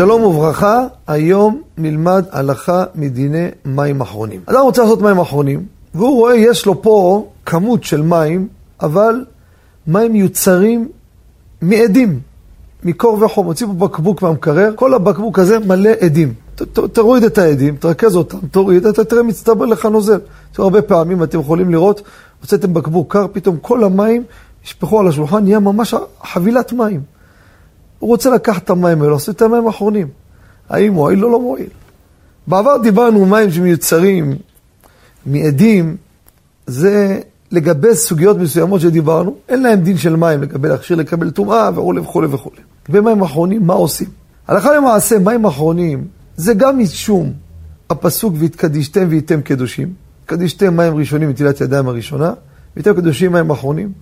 שלום וברכה, היום נלמד הלכה מדיני מים אחרונים. אדם רוצה לעשות מים אחרונים, והוא רואה, יש לו פה כמות של מים, אבל מים מיוצרים מעדים, מקור וחום. הוציא פה בקבוק מהמקרר, כל הבקבוק הזה מלא עדים. תוריד את העדים, תרכז אותם, תוריד, אתה תראה מצטבר לך נוזל. זה הרבה פעמים, אתם יכולים לראות, הוצאתם בקבוק קר, פתאום כל המים נשפכו על השולחן, נהיה ממש חבילת מים. הוא רוצה לקחת את המים האלו, עשו את המים האחרונים. האם מועיל או לא מועיל? בעבר דיברנו מים שמיוצרים מעדים, זה לגבי סוגיות מסוימות שדיברנו, אין להם דין של מים לגבי להכשיר לקבל טומאה וכולי וכולי וכולי. במים אחרונים, מה עושים? הלכה למעשה, מים אחרונים זה גם משום הפסוק והתקדישתם והייתם קדושים, קדישתם מים ראשונים מטילת ידיים הראשונה, והייתם קדושים מים אחרונים,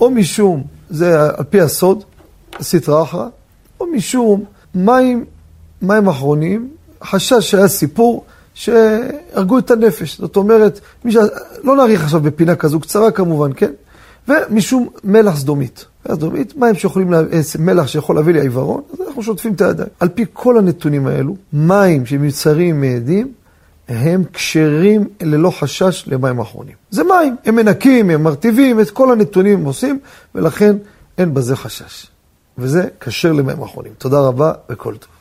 או משום, זה על פי הסוד, סטרא אחרא, משום מים, מים אחרונים, חשש שהיה סיפור שהרגו את הנפש. זאת אומרת, ש... לא נאריך עכשיו בפינה כזו קצרה כמובן, כן? ומשום מלח סדומית. מלח סדומית, מים שיכולים, לה... אה, מלח שיכול להביא לי עיוורון, אז אנחנו שוטפים את הידיים. על פי כל הנתונים האלו, מים שמיוצרים מעדים, הם כשרים ללא חשש למים אחרונים. זה מים, הם מנקים, הם מרטיבים, את כל הנתונים הם עושים, ולכן אין בזה חשש. וזה כשר למים אחרונים. תודה רבה וכל טוב.